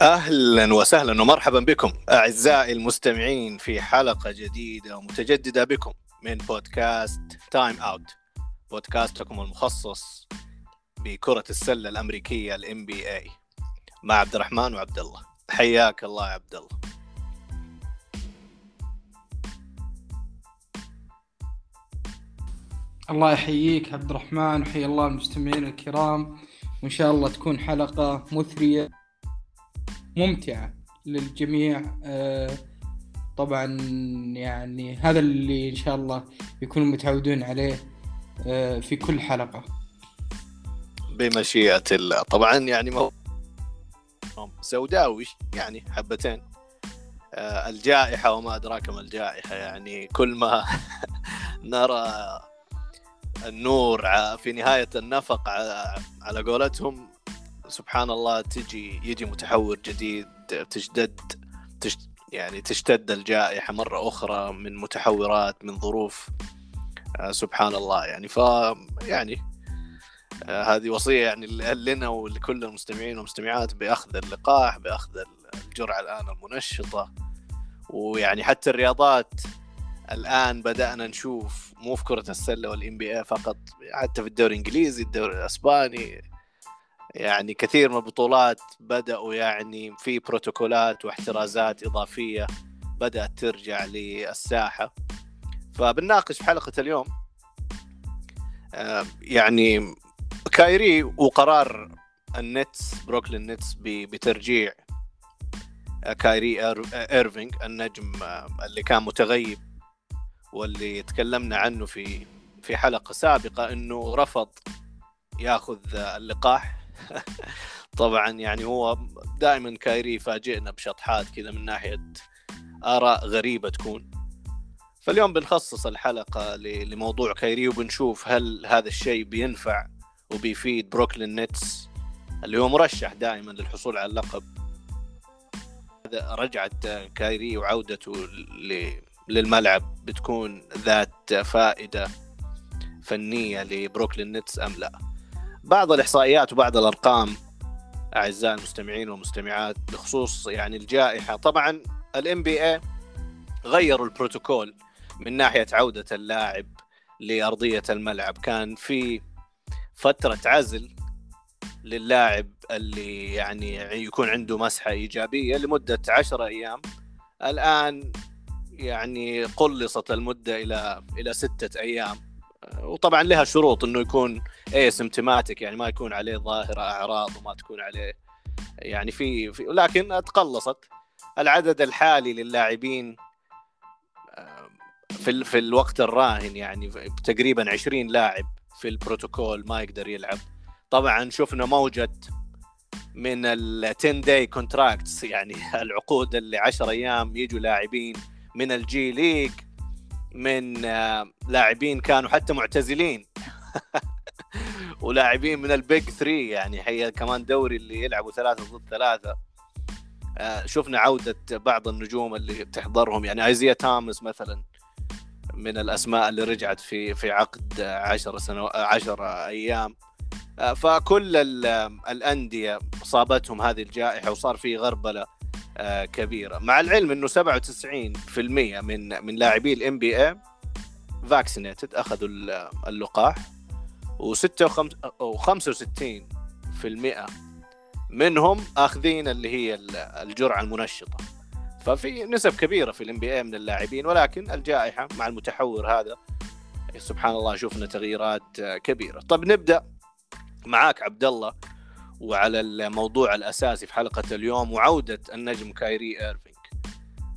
أهلا وسهلا ومرحبا بكم أعزائي المستمعين في حلقة جديدة ومتجددة بكم من بودكاست Time Out بودكاستكم المخصص بكرة السلة الأمريكية ال NBA مع عبد الرحمن وعبد الله. حياك الله يا عبد الله. الله يحييك عبد الرحمن وحيا الله المستمعين الكرام. وإن شاء الله تكون حلقة مثرية. ممتعة للجميع. آه، طبعا يعني هذا اللي إن شاء الله يكونوا متعودون عليه آه، في كل حلقة. بمشيئة الله. طبعا يعني مو... سوداوي يعني حبتين. آه، الجائحة وما أدراك ما الجائحة. يعني كل ما نرى النور في نهاية النفق على قولتهم سبحان الله تجي يجي متحور جديد تشتد تشت يعني تشتد الجائحة مرة أخرى من متحورات من ظروف. آه سبحان الله يعني. ف يعني آه هذه وصية يعني لنا ولكل المستمعين والمستمعات بأخذ اللقاح بأخذ الجرعة الآن المنشطة. ويعني حتى الرياضات الآن بدأنا نشوف مو في كرة السلة وال NBA فقط حتى في الدوري الإنجليزي الدوري الإسباني يعني كثير من البطولات بدأوا يعني في بروتوكولات واحترازات إضافية بدأت ترجع للساحة. فبنناقش في حلقة اليوم يعني كايري وقرار ال Nets Brooklyn Nets بترجيع كايري ايرفينج النجم اللي كان متغيب واللي تكلمنا عنه في في حلقة سابقة إنه رفض ياخذ اللقاح. طبعا يعني هو دائما كايري يفاجئنا بشطحات كذا من ناحية آراء غريبة تكون. فاليوم بنخصص الحلقة لموضوع كايري وبنشوف هل هذا الشيء بينفع وبيفيد Brooklyn Nets اللي هو مرشح دائما للحصول على اللقب. رجعت كايري وعودته للملعب بتكون ذات فائدة فنية ل Brooklyn Nets أم لا. بعض الإحصائيات وبعض الأرقام أعزائي المستمعين والمستمعات بخصوص يعني الجائحة. طبعا ال NBA غيروا البروتوكول من ناحية عودة اللاعب لأرضية الملعب. كان في فترة عزل للاعب اللي يعني يكون عنده مسحة إيجابية لمدة عشرة أيام. الآن يعني قلصت المدة إلى إلى ستة أيام. وطبعا لها شروط إنه يكون اسيمتماتيك يعني ما يكون عليه ظاهرة أعراض وما تكون عليه يعني في, في لكن تقلصت. العدد الحالي للاعبين في في الوقت الراهن يعني تقريبا 20 لاعب في البروتوكول ما يقدر يلعب. طبعا شفنا موجة من ال 10 day contracts يعني العقود اللي 10 أيام يجوا لاعبين من الجي ليج. من آه، لاعبين كانوا حتى معتزلين. ولاعبين من ال BIG3 يعني هي كمان دوري اللي يلعبوا ثلاثة ضد ثلاثة. آه، شفنا عودة بعض النجوم اللي تحضرهم يعني آيزيا توماس مثلا من الأسماء اللي رجعت في في عقد 10 سنوات 10 أيام. آه، فكل الأندية أصابتهم هذه الجائحة وصار في غربلة. كبيرة. مع العلم إنه 97% من من لاعبي ال NBA vaccinated أخذوا اللقاح و65% منهم أخذين اللي هي الجرعة المنشطة. ففي نسب كبيرة في ال NBA من اللاعبين ولكن الجائحة مع المتحور هذا سبحان الله شفنا تغييرات كبيرة. طب نبدأ معاك عبد الله. وعلى الموضوع الأساسي في حلقة اليوم وعودة النجم كايري ايرفينج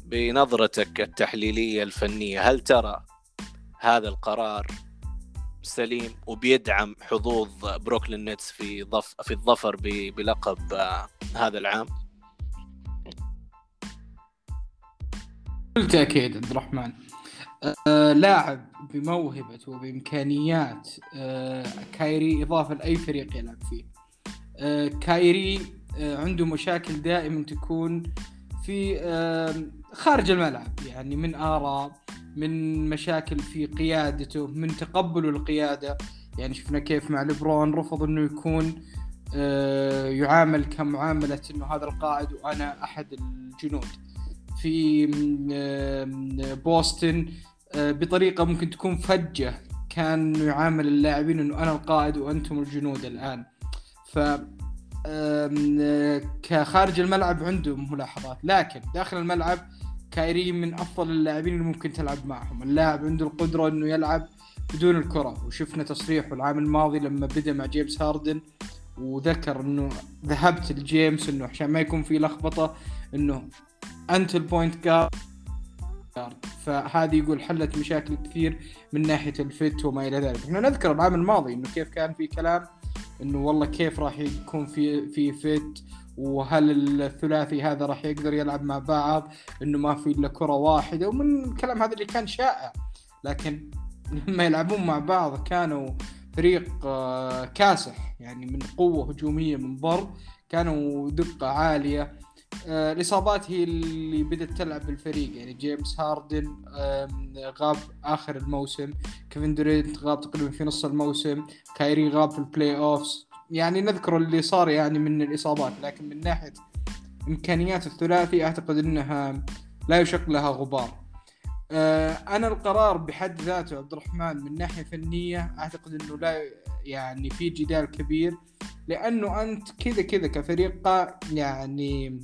بنظرتك التحليلية الفنية. هل ترى هذا القرار سليم وبيدعم حظوظ Brooklyn Nets في ضف في الظفر بلقب هذا العام؟ بكل تاكيد عبد الرحمن. آه لاعب بموهبته وبإمكانيات آه كايري إضافة لأي فريق يلعب فيه. كايري آه، عنده مشاكل دائما تكون في خارج الملعب يعني من آراء من مشاكل في قيادته من تقبله القيادة. يعني شفنا كيف مع ليبرون رفض إنه يكون آه، يعامل كمعاملة إنه هذا القائد وأنا أحد الجنود. في بوسطن بطريقة ممكن تكون فجة كان يعامل اللاعبين إنه أنا القائد وأنتم الجنود الآن. ف كخارج الملعب عندهم ملاحظات لكن داخل الملعب كايري من أفضل اللاعبين اللي ممكن تلعب معهم. اللاعب عنده القدرة إنه يلعب بدون الكرة وشفنا تصريحه العام الماضي لما بدأ مع جيمس هاردن وذكر إنه ذهبت لجيمس إنه عشان ما يكون في لخبطة إنه أنت ال point guard. فهذه يقول حلت مشاكل كثير من ناحية ال fit وما إلى ذلك. إحنا نذكر العام الماضي إنه كيف كان في كلام إنه والله كيف راح يكون في في fit وهل الثلاثي هذا راح يقدر يلعب مع بعض إنه ما في إلا كرة واحدة ومن الكلام هذا اللي كان شائع. لكن لما يلعبون مع بعض كانوا فريق آه، كاسح يعني من قوة هجومية من ضرب كانوا دقة عالية. آه، الإصابات هي اللي بدأت تلعب بالفريق. يعني جيمس هاردن غاب آخر الموسم. كيفن دورينت غاب تقريبا في نص الموسم. كايري غاب في ال playoffs يعني نذكر اللي صار يعني من الإصابات لكن من ناحية إمكانيات الثلاثي أعتقد إنها لا يشق لها غبار. آه، أنا القرار بحد ذاته عبد الرحمن من ناحية فنية أعتقد إنه لا يعني في جدال كبير لأنه أنت كذا كذا كفريق يعني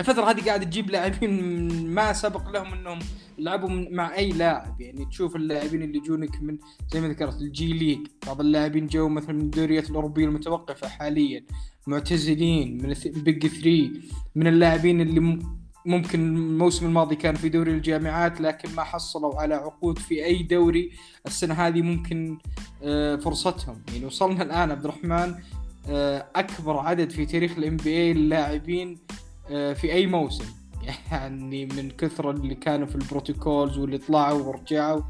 الفترة هذه قاعد تجيب لاعبين ما سبق لهم إنهم لعبوا مع أي لاعب. يعني تشوف اللاعبين اللي يجونك من زي ما ذكرت الجي ليج. بعض اللاعبين جو مثلا من الدوريات الأوروبية المتوقفة حاليا. معتزلين من ال BIG3 من اللاعبين اللي ممكن الموسم الماضي كان في دوري الجامعات لكن ما حصلوا على عقود في أي دوري. السنة هذه ممكن آه، فرصتهم. يعني وصلنا الآن عبد الرحمن آه، أكبر عدد في تاريخ ال NBA اللاعبين في أي موسم. يعني من كثر اللي كانوا في ال protocols واللي طلعوا ورجعوا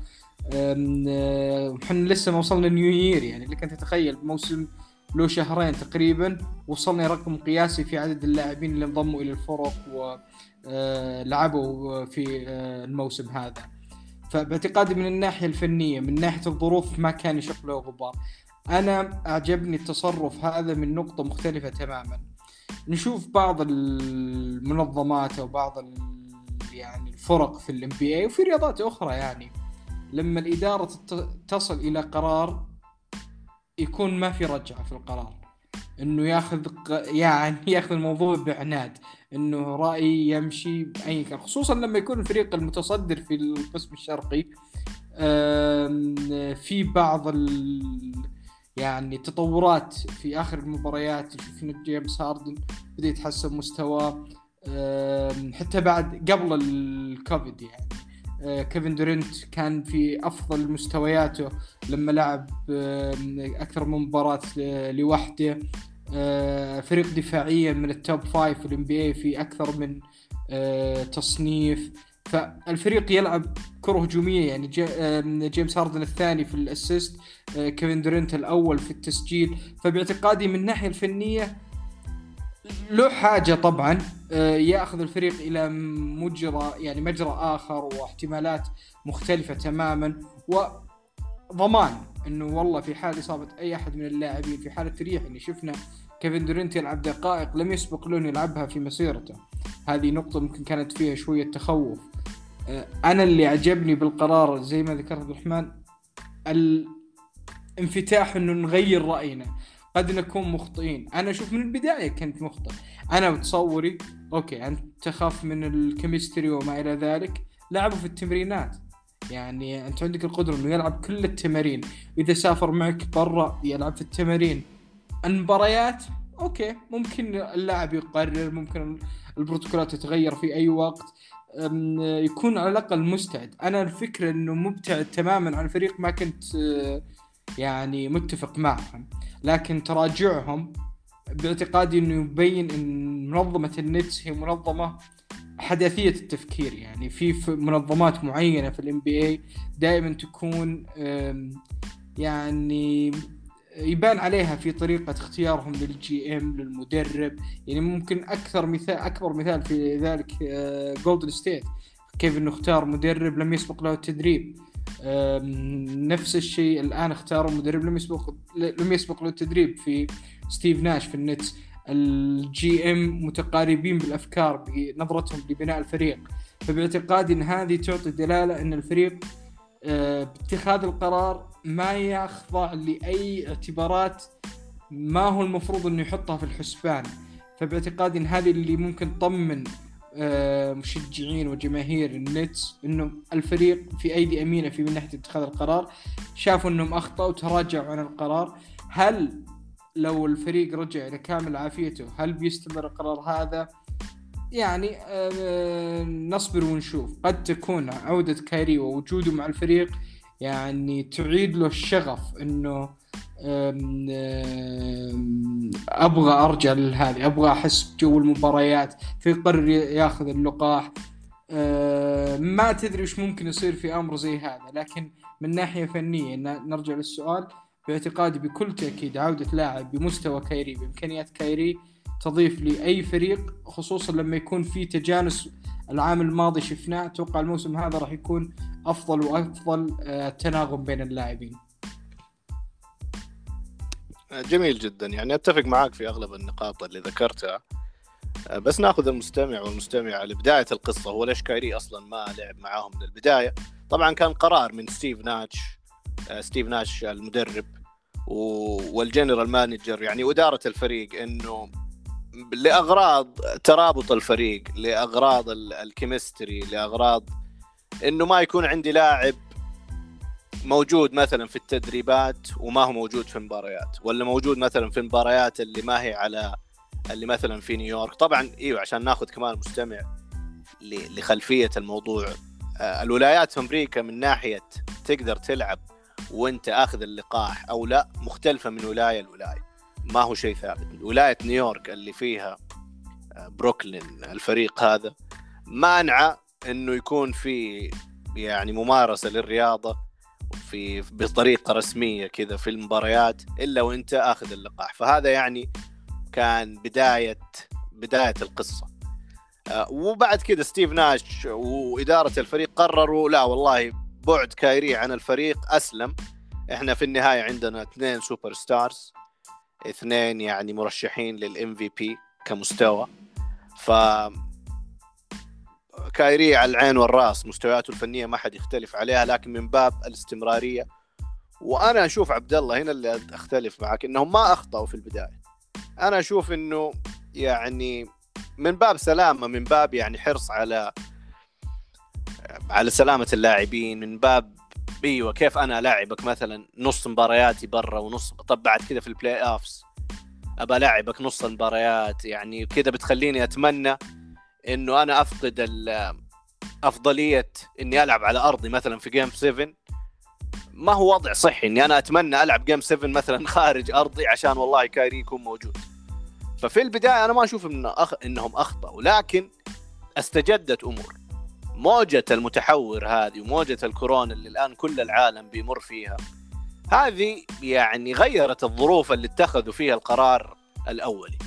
إحنا لسه ما وصلنا نيو يير يعني لك انت تتخيل موسم له شهرين تقريبا وصلنا رقم قياسي في عدد اللاعبين اللي انضموا إلى الفرق ولعبوا في آه، الموسم هذا. فباعتقادي من الناحية الفنية من ناحية الظروف ما كان يشق له غبار. أنا أعجبني التصرف هذا من نقطة مختلفة تماما. نشوف بعض المنظمات أو بعض يعني الفرق في الام بي اي وفي رياضات أخرى يعني. لما الإدارة تصل إلى قرار يكون ما في رجعة في القرار. إنه ياخذ يعني ياخذ الموضوع بعناد. إنه رأي يمشي بأي كان. خصوصا لما يكون الفريق المتصدر في القسم الشرقي في بعض يعني تطورات في آخر المباريات شفنا جيمس هاردن بدأ يتحسن مستواه حتى بعد قبل الكوفيد يعني. آه، كيفن دورنت كان في أفضل مستوياته لما لعب أكثر من مباراة لوحده. آه، فريق دفاعيا من ال top five في ال NBA في أكثر من آه، تصنيف. فالفريق يلعب كرة هجومية يعني جيمس هاردن الثاني في ال assist آه، كيفن دورنت الأول في التسجيل. فباعتقادي من الناحية الفنية له حاجة طبعا آه، يأخذ الفريق إلى مجرى يعني مجرى آخر واحتمالات مختلفة تماما. وضمان إنه والله في حال إصابة أي أحد من اللاعبين في حالة ريح اللي شفنا كيفن دورنت يلعب دقائق لم يسبق له يلعبها في مسيرته. هذه نقطة ممكن كانت فيها شوية تخوف. آه، أنا اللي عجبني بالقرار زي ما ذكرت عبد الرحمن الانفتاح إنه نغير رأينا. قد نكون مخطئين. أنا أشوف من البداية كنت مخطئ. أنا بتصوري okay أنت تخاف من ال chemistry وما إلى ذلك. لعبوا في التمرينات. يعني أنت عندك القدرة إنه يلعب كل التمارين. إذا سافر معك برا يلعب في التمارين. المباريات okay ممكن اللاعب يقرر ممكن البروتوكولات تتغير في أي وقت. يكون على الأقل مستعد. أنا الفكرة إنه مبتعد تماما عن الفريق ما كنت يعني متفق معهم. لكن تراجعهم باعتقادي إنه يبين إن منظمة النتس هي منظمة حداثية التفكير. يعني في منظمات معينة في ال NBA دائما تكون يعني يبان عليها في طريقة اختيارهم لل GM للمدرب. يعني ممكن أكثر مثال أكبر مثال في ذلك جولدن آه، ستيت كيف إنه اختار مدرب لم يسبق له التدريب. نفس الشيء الآن اختاروا مدرب لم يسبق لم يسبق له التدريب في ستيف ناش في النتس. ال GM متقاربين بالأفكار بنظرتهم لبناء الفريق. فباعتقادي إن هذه تعطي دلالة إن الفريق آه، باتخاذ القرار ما يخضع لأي اعتبارات ما هو المفروض إنه يحطها في الحسبان. فباعتقادي إن هذه اللي ممكن تطمن آه، مشجعين وجماهير النتس إنه الفريق في أيدي أمينة في من ناحية اتخاذ القرار. شافوا إنهم أخطأوا وتراجعوا عن القرار. هل لو الفريق رجع إلى كامل عافيته هل بيستمر القرار هذا؟ يعني آه، نصبر ونشوف. قد تكون عودة كايري ووجوده مع الفريق يعني تعيد له الشغف إنه أبغى أرجع لهذه أبغى أحس بجو المباريات فيقرر ياخذ اللقاح. ما تدري وش ممكن يصير في أمر زي هذا لكن من ناحية فنية نرجع للسؤال. باعتقادي بكل تأكيد عودة لاعب بمستوى كايري بإمكانيات كايري تضيف لأي فريق خصوصا لما يكون في تجانس العام الماضي شفناه أتوقع الموسم هذا راح يكون أفضل وأفضل آه، تناغم بين اللاعبين. جميل جدا. يعني أتفق معك في أغلب النقاط اللي ذكرتها. آه، بس نأخذ المستمع والمستمعة لبداية القصة. هو ليش كايري أصلا ما لعب معاهم من البداية؟ طبعا كان قرار من ستيف ناش آه، ستيف ناش المدرب وال general manager يعني وإدارة الفريق إنه لأغراض ترابط الفريق لأغراض ال chemistry لأغراض إنه ما يكون عندي لاعب موجود مثلا في التدريبات وما هو موجود في المباريات ولا موجود مثلا في المباريات اللي ما هي على اللي مثلا في نيويورك. طبعا إيوه عشان ناخذ كمان مستمع لخلفية الموضوع. آه، الولايات في أمريكا من ناحية تقدر تلعب وأنت آخذ اللقاح أو لا مختلفة من ولاية لولاية. ما هو شيء ثابت. ولاية نيويورك اللي فيها آه، بروكلين الفريق هذا مانعه إنه يكون في يعني ممارسة للرياضة في بطريقة رسمية كذا في المباريات إلا وإنت آخذ اللقاح. فهذا يعني كان بداية بداية القصة. آه، وبعد كذا ستيف ناش وإدارة الفريق قرروا لا والله بعد كايري عن الفريق أسلم. إحنا في النهاية عندنا اثنين superstars. اثنين يعني مرشحين لل MVP كمستوى. ف كايري على العين والرأس مستوياته الفنية ما حد يختلف عليها لكن من باب الاستمرارية. وأنا أشوف عبد الله هنا اللي أختلف معك إنهم ما أخطأوا في البداية. أنا أشوف إنه يعني من باب سلامة من باب يعني حرص على على سلامة اللاعبين من باب إيوه كيف أنا ألاعبك؟ مثلا نص مبارياتي برا ونص طب بعد كذا في ال playoffs أبى ألاعبك نص المباريات يعني كذا بتخليني أتمنى إنه أنا أفقد أفضلية إني ألعب على أرضي مثلا في جيم 7 ما هو وضع صحي إني أنا أتمنى ألعب جيم 7 مثلا خارج أرضي عشان والله كايري يكون موجود. ففي البداية أنا ما أشوف إن أخ... إنهم أخطأوا لكن استجدت أمور. موجة المتحور هذه وموجة الكورونا اللي الآن كل العالم بيمر فيها هذه يعني غيرت الظروف اللي اتخذوا فيها القرار الأولي.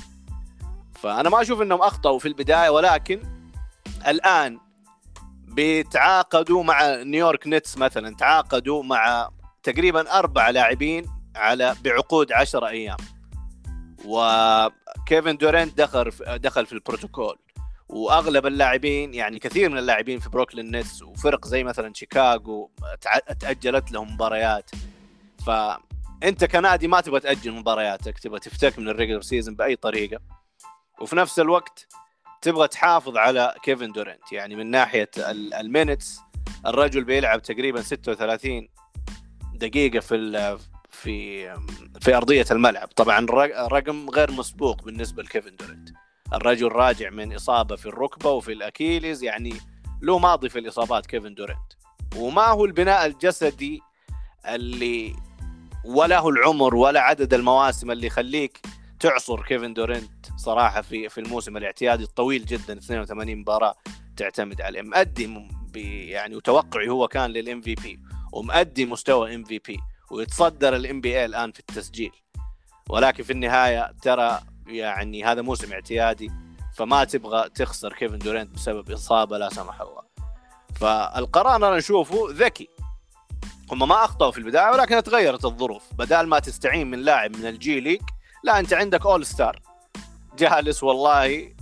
فأنا ما أشوف أنهم أخطأوا في البداية ولكن الآن بيتعاقدوا مع نيويورك نتس مثلا تعاقدوا مع تقريبا أربع لاعبين على بعقود عشرة أيام. وكيفن دورنت دخل دخل في البروتوكول. وأغلب اللاعبين يعني كثير من اللاعبين في بروكلين نتس وفرق زي مثلا شيكاغو تأجلت لهم مباريات. فأنت كنادي ما تبغى تأجل مبارياتك تبغى تفتك من ال regular season بأي طريقة. وفي نفس الوقت تبغى تحافظ على كيفن دورنت يعني من ناحية ال minutes الرجل بيلعب تقريبا 36 دقيقة في في في أرضية الملعب. طبعا رقم غير مسبوق بالنسبة لكيفن دورنت الرجل راجع من إصابة في الركبة وفي ال Achilles يعني له ماضي في الإصابات كيفن دورنت وما هو البناء الجسدي اللي ولا هو العمر ولا عدد المواسم اللي يخليك تعصر كيفن دورنت صراحة في في الموسم الاعتيادي الطويل جدا 82 مباراة تعتمد عليه مؤدي يعني وتوقعي هو كان لل MVP ومؤدي مستوى MVP ويتصدر ال NBA الآن في التسجيل. ولكن في النهاية ترى يعني هذا موسم اعتيادي فما تبغى تخسر كيفن دورينت بسبب إصابة لا سمح الله. فالقرار أنا أشوفه ذكي. هم ما أخطأوا في البداية ولكن تغيرت الظروف. بدال ما تستعين من لاعب من الجي ليج لا أنت عندك all star جالس والله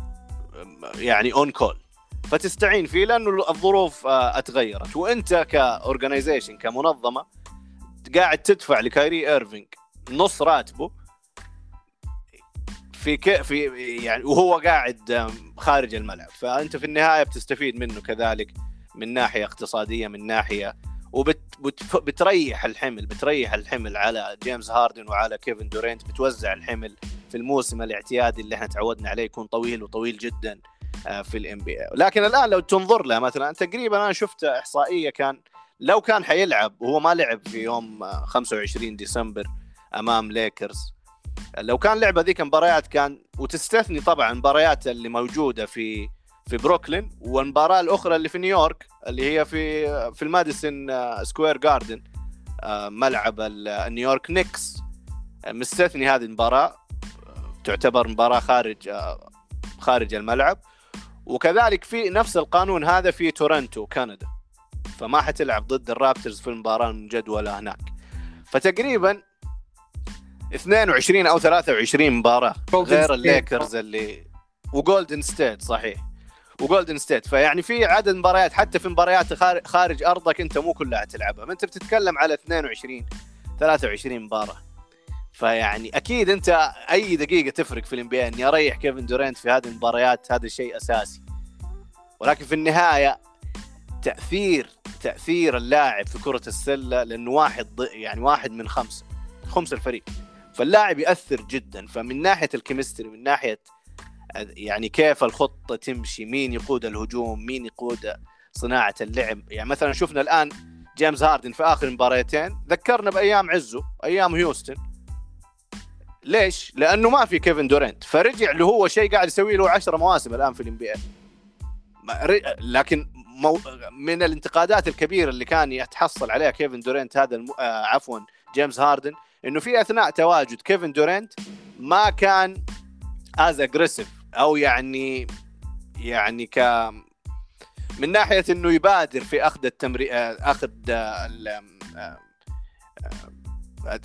يعني on call فتستعين فيه لأنه الظروف آه، أتغيرت. وأنت ك organization كمنظمة قاعد تدفع لكايري ايرفينج نص راتبه في ك... في يعني وهو قاعد خارج الملعب. فأنت في النهاية بتستفيد منه كذلك من ناحية اقتصادية من ناحية وبتريح الحمل بتريح الحمل على جيمس هاردن وعلى كيفن دورينت بتوزع الحمل في الموسم الاعتيادي اللي إحنا تعودنا عليه يكون طويل وطويل جدا آه، في ال NBA لكن الآن لو تنظر له مثلا تقريبا أنا شفت إحصائية كان لو كان حيلعب وهو ما لعب في يوم 25 ديسمبر أمام ليكرز لو كان لعب هذيك المباريات كان وتستثني طبعا المباريات اللي موجودة في في بروكلين والمباراة الأخرى اللي في نيويورك اللي هي في في الماديسون سكوير جاردن ملعب نيويورك نيكس. مستثنى هذه المباراة تعتبر مباراة خارج آه، خارج الملعب. وكذلك في نفس القانون هذا في تورنتو كندا. فما حتلعب ضد الرابترز في المباراة المجدوله هناك. فتقريبا 22 أو 23 مباراة. غير الليكرز اللي وجولدن ستيت صحيح. وجولدن ستيت فيعني في عدد مباريات حتى في مباريات خارج أرضك أنت مو كلها تلعبها. أنت بتتكلم على 22 23 مباراة. فيعني أكيد أنت أي دقيقة تفرق في الانبياء إني أريح كيفن دورينت في هذه المباريات هذا الشيء أساسي. ولكن في النهاية تأثير تأثير اللاعب في كرة السلة لأنه واحد يعني واحد من خمسة خمس الفريق. فاللاعب ياثر جدا. فمن ناحية الكيمستري من ناحية يعني كيف الخطة تمشي مين يقود الهجوم مين يقود صناعة اللعب. يعني مثلا شفنا الآن جيمس هاردن في آخر مباريتين. ذكرنا بأيام عزه أيام هيوستن. ليش؟ لأنه ما في كيفن دورنت فرجع له هو شيء قاعد يسوي له 10 مواسم الآن في الام لكن مو... من الانتقادات الكبيرة اللي كان يتحصل عليها كيفن دورنت هذا الم... آه عفوا جيمس هاردن إنه في أثناء تواجد كيفن دورنت ما كان as aggressive أو يعني يعني ك من ناحية إنه يبادر في أخذ التمري أخذ آه،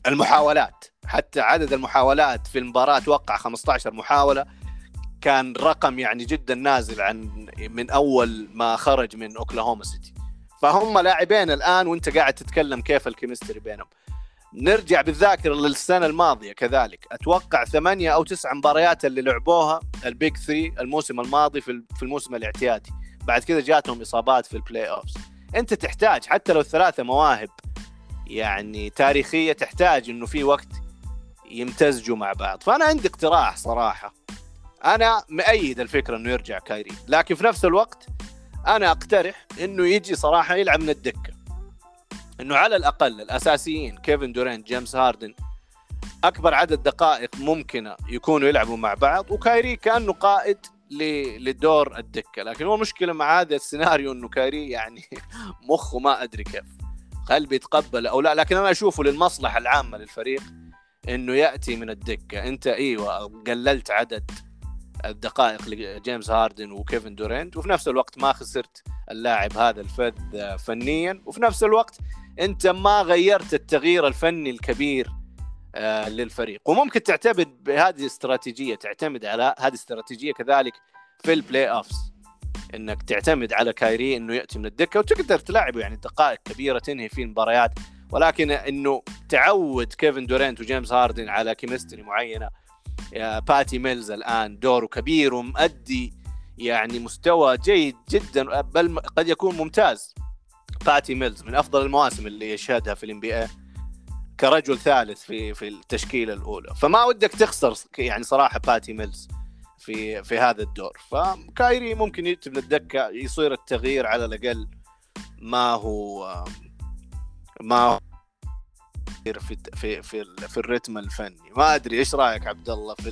المحاولات. حتى عدد المحاولات في المباراة توقع 15 محاولة. كان رقم يعني جدا نازل عن من أول ما خرج من أوكلاهوما سيتي. فهم لاعبين الآن وأنت قاعد تتكلم كيف الكيمستري بينهم. نرجع بالذاكرة للسنة الماضية كذلك. أتوقع ثمانية أو تسع مباريات اللي لعبوها ال Big 3 الموسم الماضي في الموسم الاعتيادي. بعد كذا جاتهم إصابات في ال playoffs أنت تحتاج حتى لو ثلاثة مواهب يعني تاريخية تحتاج إنه في وقت يمتزجوا مع بعض. فأنا عندي اقتراح صراحة. أنا مؤيد الفكرة إنه يرجع كايري. لكن في نفس الوقت أنا أقترح إنه يجي صراحة يلعب من الدكة. إنه على الأقل الأساسيين كيفن دورينت جيمس هاردن أكبر عدد دقائق ممكنة يكونوا يلعبوا مع بعض وكايري كأنه قائد لدور الدكة. لكن هو المشكلة مع هذا السيناريو إنه كايري يعني مخه ما أدري كيف. هل بيتقبل أو لا؟ لكن أنا أشوفه للمصلحة العامة للفريق إنه يأتي من الدكة. أنت إيوه قللت عدد الدقائق لجيمس هاردن وكيفن دورينت وفي نفس الوقت ما خسرت اللاعب هذا الفذ فنيا وفي نفس الوقت أنت ما غيرت التغيير الفني الكبير آه، للفريق. وممكن تعتمد بهذه الاستراتيجيه تعتمد على هذه الاستراتيجيه كذلك في ال playoffs إنك تعتمد على كايري إنه يأتي من الدكة وتقدر تلعبه يعني دقائق كبيرة تنهي فيه المباريات. ولكن إنه تعود كيفن دورينت وجيمس هاردن على chemistry معينة باتي ميلز الآن دوره كبير ومؤدي يعني مستوى جيد جدا بل قد يكون ممتاز. باتي ميلز من أفضل المواسم اللي يشهدها في ال NBA كرجل ثالث في في التشكيلة الأولى. فما ودك تخسر يعني صراحة باتي ميلز في في هذا الدور. فكايري ممكن يكتب للدكة يصير التغيير على الأقل ما هو ما هو في في في, في الرتم الفني. ما أدري إيش رأيك عبد الله في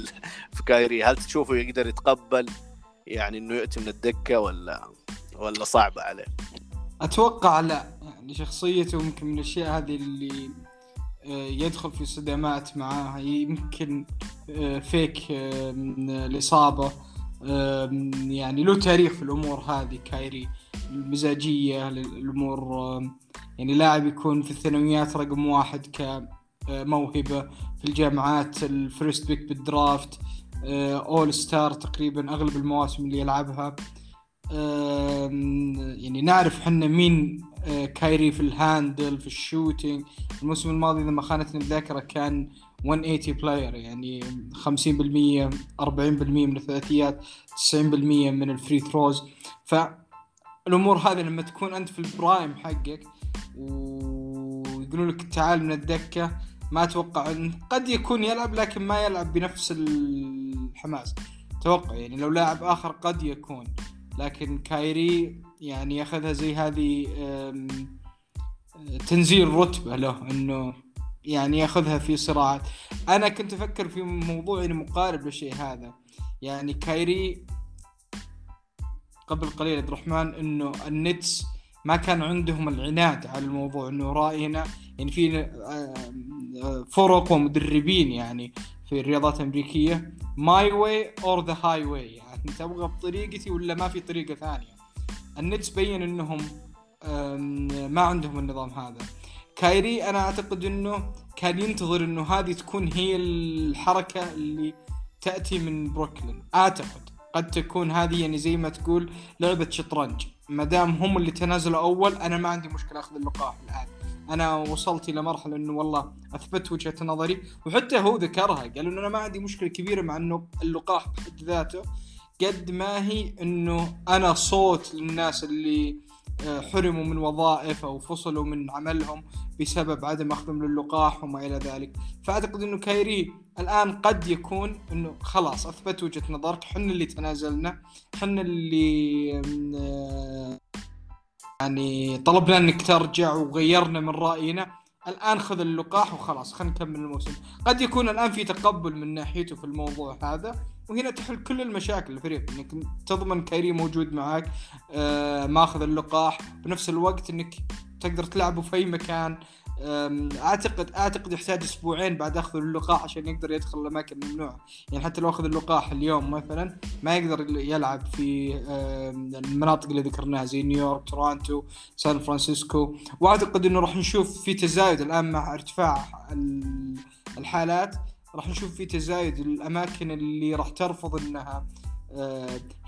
في كايري؟ هل تشوفه يقدر يتقبل يعني إنه ياتي من الدكة ولا ولا صعبه عليه؟ أتوقع لا. يعني شخصيته يمكن من الأشياء هذه اللي آه، يدخل في صدامات معاها. يمكن آه، فيك من الإصابة. يعني له تاريخ في الأمور هذه كايري. المزاجية الأمور يعني لاعب يكون في الثانويات رقم واحد كموهبة في الجامعات ال first pick بال draft All-Star تقريبا أغلب المواسم اللي يلعبها. يعني نعرف حنا مين آه، كايري في ال handle في ال shooting. الموسم الماضي إذا ما خانتني الذاكره كان 180 player يعني 50% 40% من الثلاثيات 90% من ال free throws فالامور هذه لما تكون أنت في ال prime حقك ويقولوا لك تعال من الدكة ما أتوقع قد يكون يلعب لكن ما يلعب بنفس الحماس. أتوقع يعني لو لاعب آخر قد يكون. لكن كايري يعني ياخذها زي هذه تنزيل رتبة له إنه يعني يأخذها في صراعات. أنا كنت أفكر في موضوع مقارب للشيء هذا. يعني كايري قبل قليل عبد الرحمن إنه النتس ما كان عندهم العناد على الموضوع إنه راينا يعني في آه، فرق ومدربين يعني في الرياضات الأمريكية my way or the highway يعني تبغى بطريقتي ولا ما في طريقة ثانية. النتس بين إنهم ما عندهم النظام هذا. كايري أنا أعتقد إنه كان ينتظر إنه هذه تكون هي الحركة اللي تأتي من بروكلين أعتقد. قد تكون هذه يعني زي ما تقول لعبة شطرنج. ما دام هم اللي تنازلوا أول أنا ما عندي مشكلة أخذ اللقاح الآن. أنا وصلت إلى مرحلة إنه والله أثبت وجهة نظري وحتى هو ذكرها قال إنه أنا ما عندي مشكلة كبيرة مع إنه اللقاح بحد ذاته قد ما هي إنه أنا صوت للناس اللي آه، حرموا من وظائف أو فصلوا من عملهم بسبب عدم أخذهم للقاح وما إلى ذلك. فأعتقد إنه كايري الآن قد يكون إنه خلاص أثبت وجهة نظرك. حنا اللي تنازلنا حنا اللي يعني طلبنا إنك ترجع وغيرنا من رأينا. الآن خذ اللقاح وخلاص خلينا نكمل الموسم. قد يكون الآن في تقبل من ناحيته في الموضوع هذا وهنا تحل كل المشاكل. الفريق إنك تضمن كايري موجود معك آه ماخذ اللقاح. بنفس الوقت إنك تقدر تلعبه في أي مكان. اعتقد أعتقد يحتاج أسبوعين بعد أخذ اللقاح عشان يقدر يدخل الأماكن الممنوعه يعني حتى لو أخذ اللقاح اليوم مثلا ما يقدر يلعب في المناطق اللي ذكرناها زي نيويورك تورونتو سان فرانسيسكو. وأعتقد إنه راح نشوف في تزايد الآن مع ارتفاع الحالات راح نشوف في تزايد الأماكن اللي راح ترفض إنها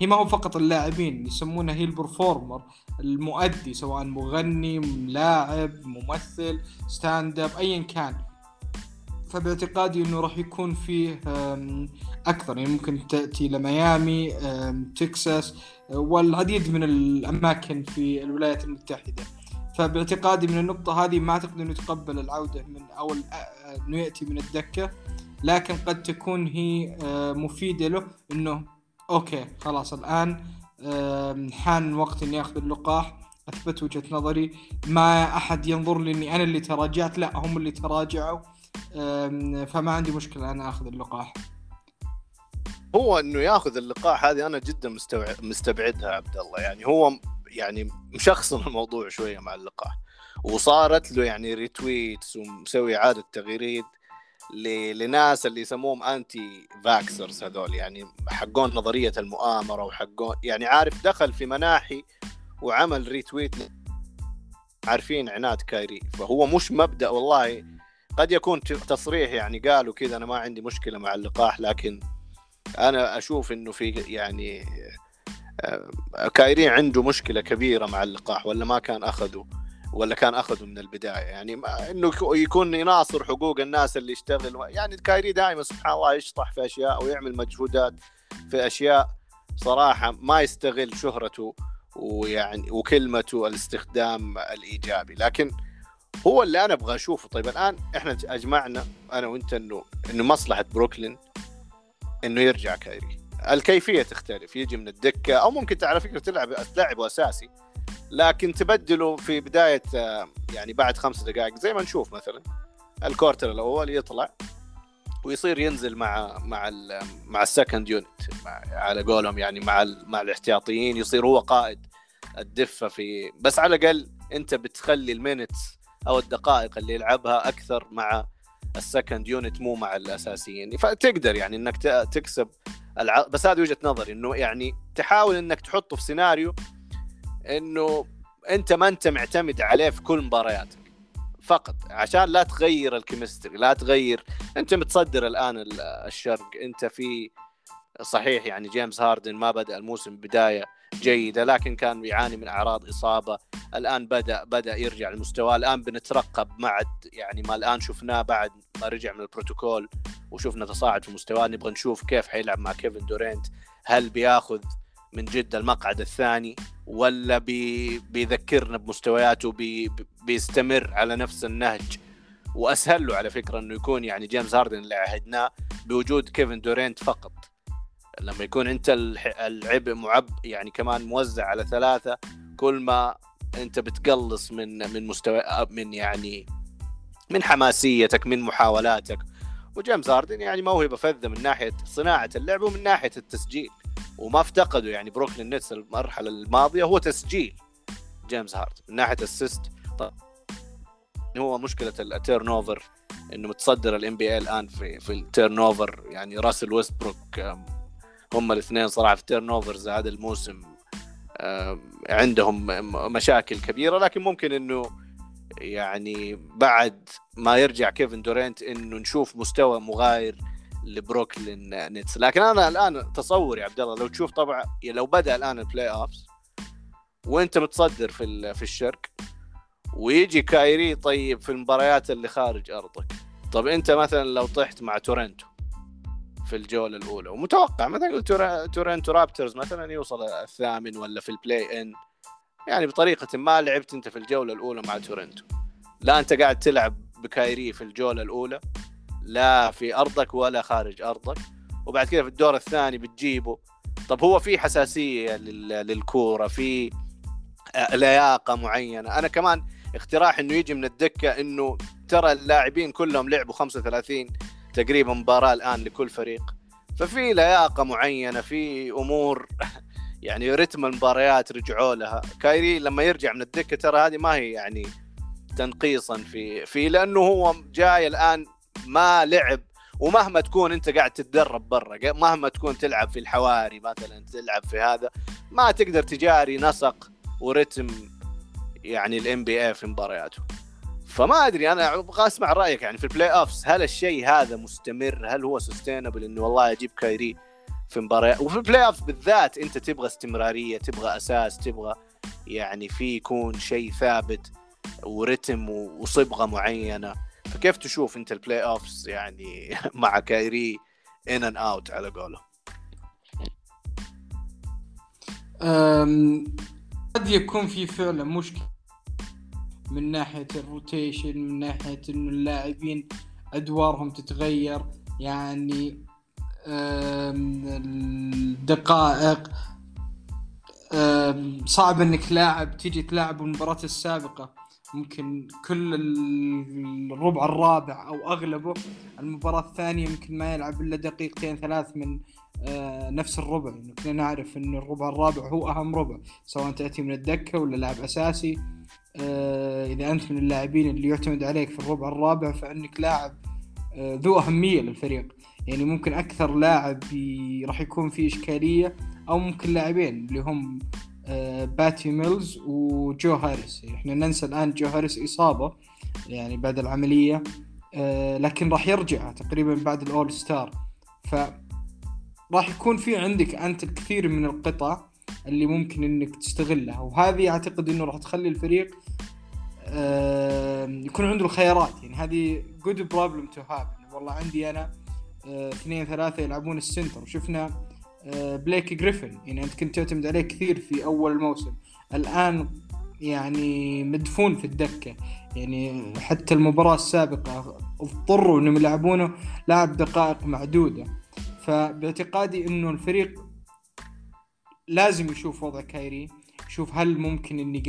هي ما هو فقط اللاعبين يسمونها هي ال performer المؤدي سواء مغني لاعب ممثل stand-up ايا كان. فباعتقادي إنه راح يكون فيه أكثر. يعني ممكن تأتي لميامي تكساس والعديد من الأماكن في الولايات المتحدة. فباعتقادي من النقطة هذه ما أعتقد إنه يتقبل العودة من أو إنه يأتي من الدكة لكن قد تكون هي آه، مفيدة له إنه أوكي خلاص. الآن حان وقت إني أخذ اللقاح. أثبت وجهة نظري. ما أحد ينظر لي إني أنا اللي تراجعت. لا هم اللي تراجعوا. فما عندي مشكلة أنا أخذ اللقاح. هو إنه يأخذ اللقاح هذه أنا جدا مستبعدها عبد الله. يعني هو يعني مشخصن الموضوع شوية مع اللقاح. وصارت له يعني retweets ومسوي إعادة تغريد. لناس اللي يسموهم anti-vaxxers هذول يعني حقون نظرية المؤامرة وحقون يعني عارف دخل في مناحي وعمل retweet عارفين عناد كايري فهو مش مبدأ والله. قد يكون تصريح يعني قالوا كذا أنا ما عندي مشكلة مع اللقاح لكن أنا أشوف إنه في يعني آه، كايري عنده مشكلة كبيرة مع اللقاح ولا ما كان أخذه؟ ولا كان أخذه من البداية. يعني إنه يكون يناصر حقوق الناس اللي يشتغل. يعني كايري دائما سبحان الله يشطح في أشياء ويعمل مجهودات في أشياء صراحة ما يستغل شهرته ويعني وكلمته الاستخدام الإيجابي. لكن هو اللي أنا أبغى أشوفه. طيب الآن إحنا أجمعنا أنا وأنت إنه إنه مصلحة بروكلين إنه يرجع كايري. الكيفية تختلف. يجي من الدكة أو ممكن على فكرة تلعب تلعبه أساسي. لكن تبدله في بداية آه، يعني بعد خمس دقائق زي ما نشوف مثلا الكورتر الأول يطلع ويصير ينزل مع مع ال مع ال second unit على قولهم يعني مع مع الاحتياطيين يصير هو قائد الدفة في بس على الأقل أنت بتخلي ال minutes أو الدقائق اللي يلعبها أكثر مع ال second unit مو مع الأساسيين. فتقدر يعني إنك تكسب الع... بس هذه وجهة نظري إنه يعني تحاول إنك تحطه في سيناريو إنه أنت ما أنت معتمد عليه في كل مبارياتك. فقط. عشان لا تغير ال chemistry لا تغير. أنت متصدر الآن الشرق. أنت في صحيح يعني جيمس هاردن ما بدأ الموسم بداية جيدة لكن كان بيعاني من أعراض إصابة. الآن بدا بدأ يرجع لمستواه. الآن بنترقب مع يعني ما الآن شفناه بعد ما رجع من البروتوكول وشفنا تصاعد في مستواه. نبغى نشوف كيف حيلعب مع كيفن دورينت. هل بياخذ من جد المقعد الثاني ولا بي بيذكرنا بمستوياته بي بيستمر على نفس النهج. وأسهل له على فكرة إنه يكون يعني جيمس هاردن اللي عهدناه بوجود كيفن دورينت فقط. لما يكون أنت العبء معب يعني كمان موزع على ثلاثة كل ما أنت بتقلص من من مستوى من يعني من حماسيتك من محاولاتك. وجيمس هاردن يعني موهبة فذة من ناحية صناعة اللعب ومن ناحية التسجيل. وما افتقدوا يعني بروكلين نتس المرحلة الماضية هو تسجيل جيمس هاردن من ناحية ال assist طيب هو مشكلة ال turnover إنه متصدر ال NBA الآن في في ال turnover يعني راسل ويست بروك هم الاثنين صراحة في ال turnovers هذا الموسم عندهم مشاكل كبيرة. لكن ممكن إنه يعني بعد ما يرجع كيفن دورينت إنه نشوف مستوى مغاير لبروكلين نتس لكن أنا الآن تصوري عبد الله لو تشوف طبعا لو بدأ الآن ال playoffs وأنت متصدر في في الشرق ويجي كايري طيب في المباريات اللي خارج أرضك. طب أنت مثلا لو طحت مع تورنتو في الجولة الأولى ومتوقع مثلا تورنتو رابترز مثلا يوصل الثامن ولا في ال play-in يعني بطريقة ما لعبت أنت في الجولة الأولى مع تورنتو. لا أنت قاعد تلعب بكايري في الجولة الأولى لا في أرضك ولا خارج أرضك. وبعد كذا في الدور الثاني بتجيبه. طب هو في حساسية للكورة في لياقة معينة؟ أنا كمان اقتراح إنه يجي من الدكة إنه ترى اللاعبين كلهم لعبوا 35 تقريبا مباراة الآن لكل فريق. ففي لياقة معينة في أمور يعني رتم المباريات رجعوا لها. كايري لما يرجع من الدكة ترى هذه ما هي يعني تنقيصا في في لأنه هو جاي الآن ما لعب ومهما تكون انت قاعد تتدرب برا مهما تكون تلعب في الحواري مثلا تلعب في هذا ما تقدر تجاري نسق ورتم يعني ال NBA في مبارياته. فما أدري أنا أبغى أسمع رأيك يعني في ال playoffs هل الشيء هذا مستمر؟ هل هو sustainable إنه والله أجيب كايري في مباريات؟ وفي ال playoffs بالذات أنت تبغى استمرارية تبغى أساس تبغى يعني في يكون شيء ثابت ورتم وصبغة معينة. فكيف تشوف انت ال playoffs يعني مع كايري in and out على قوله؟ قد يكون في فعلا مشكلة من ناحية ال rotation من ناحية إنه اللاعبين أدوارهم تتغير. يعني الدقائق. صعب إنك لاعب تيجي تلاعب المباراة السابقة. ممكن كل الربع الرابع أو أغلبه المباراة الثانية يمكن ما يلعب إلا دقيقتين ثلاث من آه، نفس الربع. يعني كنا نعرف إن الربع الرابع هو أهم ربع سواء تأتي من الدكة ولا لاعب أساسي. آه، إذا أنت من اللاعبين اللي يعتمد عليك في الربع الرابع فإنك لاعب آه، ذو أهمية للفريق. يعني ممكن أكثر لاعب راح يكون فيه إشكالية أو ممكن لاعبين اللي هم باتي ميلز وجو هاريس. إحنا ننسى الآن جو هاريس إصابة يعني بعد العملية لكن راح يرجع تقريبا بعد ال All-Star. ف راح يكون في عندك أنت الكثير من القطع اللي ممكن إنك تستغلها. وهذه أعتقد إنه راح تخلي الفريق يكون عنده الخيارات. يعني هذه good problem to have والله عندي أنا آه، اثنين ثلاثة يلعبون ال center. وشفنا بليك جريفن. يعني أنت كنت تعتمد عليه كثير في أول الموسم الآن يعني مدفون في الدكة. يعني حتى المباراة السابقة اضطروا إنهم يلعبونه لاعب دقائق معدودة. فباعتقادي إنه الفريق لازم يشوف وضع كايري يشوف هل ممكن إني